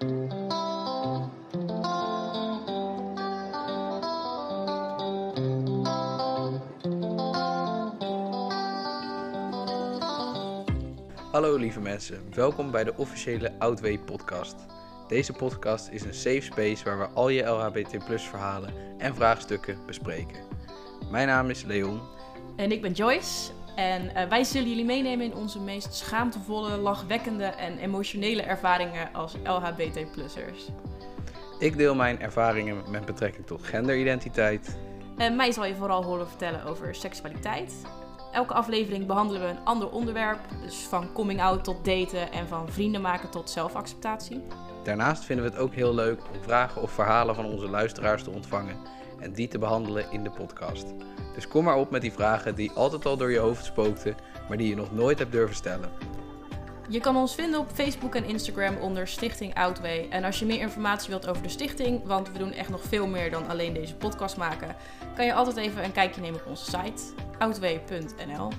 Hallo lieve mensen, welkom bij de officiële Outway podcast. Deze podcast is een safe space waar we al je LHBT verhalen en vraagstukken bespreken. Mijn naam is Leon. En ik ben Joyce. En uh, wij zullen jullie meenemen in onze meest schaamtevolle, lachwekkende en emotionele ervaringen als LHBT-plussers. Ik deel mijn ervaringen met betrekking tot genderidentiteit. En mij zal je vooral horen vertellen over seksualiteit. Elke aflevering behandelen we een ander onderwerp, dus van coming out tot daten en van vrienden maken tot zelfacceptatie. Daarnaast vinden we het ook heel leuk om vragen of verhalen van onze luisteraars te ontvangen en die te behandelen in de podcast. Dus kom maar op met die vragen die altijd al door je hoofd spookten, maar die je nog nooit hebt durven stellen. Je kan ons vinden op Facebook en Instagram onder Stichting Outway. En als je meer informatie wilt over de stichting, want we doen echt nog veel meer dan alleen deze podcast maken, kan je altijd even een kijkje nemen op onze site outway.nl.